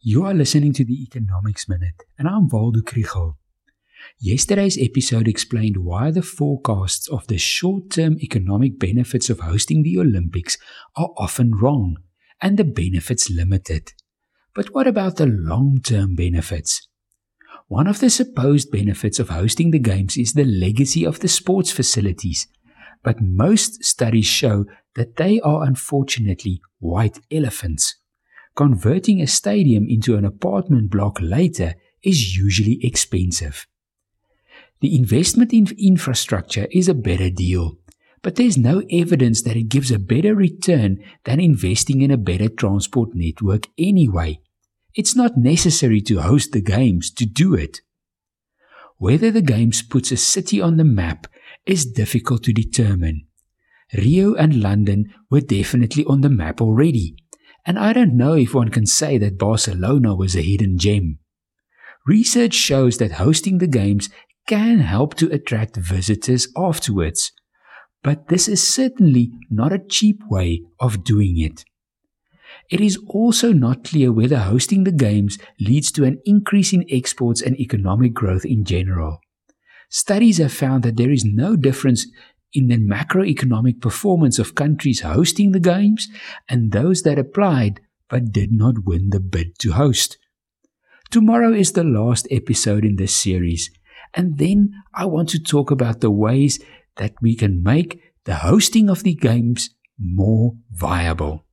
You are listening to the Economics Minute, and I'm Waldo Krugell. Yesterday's episode explained why the forecasts of the short term economic benefits of hosting the Olympics are often wrong and the benefits limited. But what about the long term benefits? One of the supposed benefits of hosting the Games is the legacy of the sports facilities, but most studies show that they are unfortunately white elephants. Converting a stadium into an apartment block later is usually expensive. The investment in infrastructure is a better deal, but there's no evidence that it gives a better return than investing in a better transport network anyway. It's not necessary to host the games to do it. Whether the games puts a city on the map is difficult to determine. Rio and London were definitely on the map already, and I don't know if one can say that Barcelona was a hidden gem. Research shows that hosting the games can help to attract visitors afterwards, but this is certainly not a cheap way of doing it. It is also not clear whether hosting the Games leads to an increase in exports and economic growth in general. Studies have found that there is no difference in the macroeconomic performance of countries hosting the Games and those that applied but did not win the bid to host. Tomorrow is the last episode in this series, and then I want to talk about the ways that we can make the hosting of the Games more viable.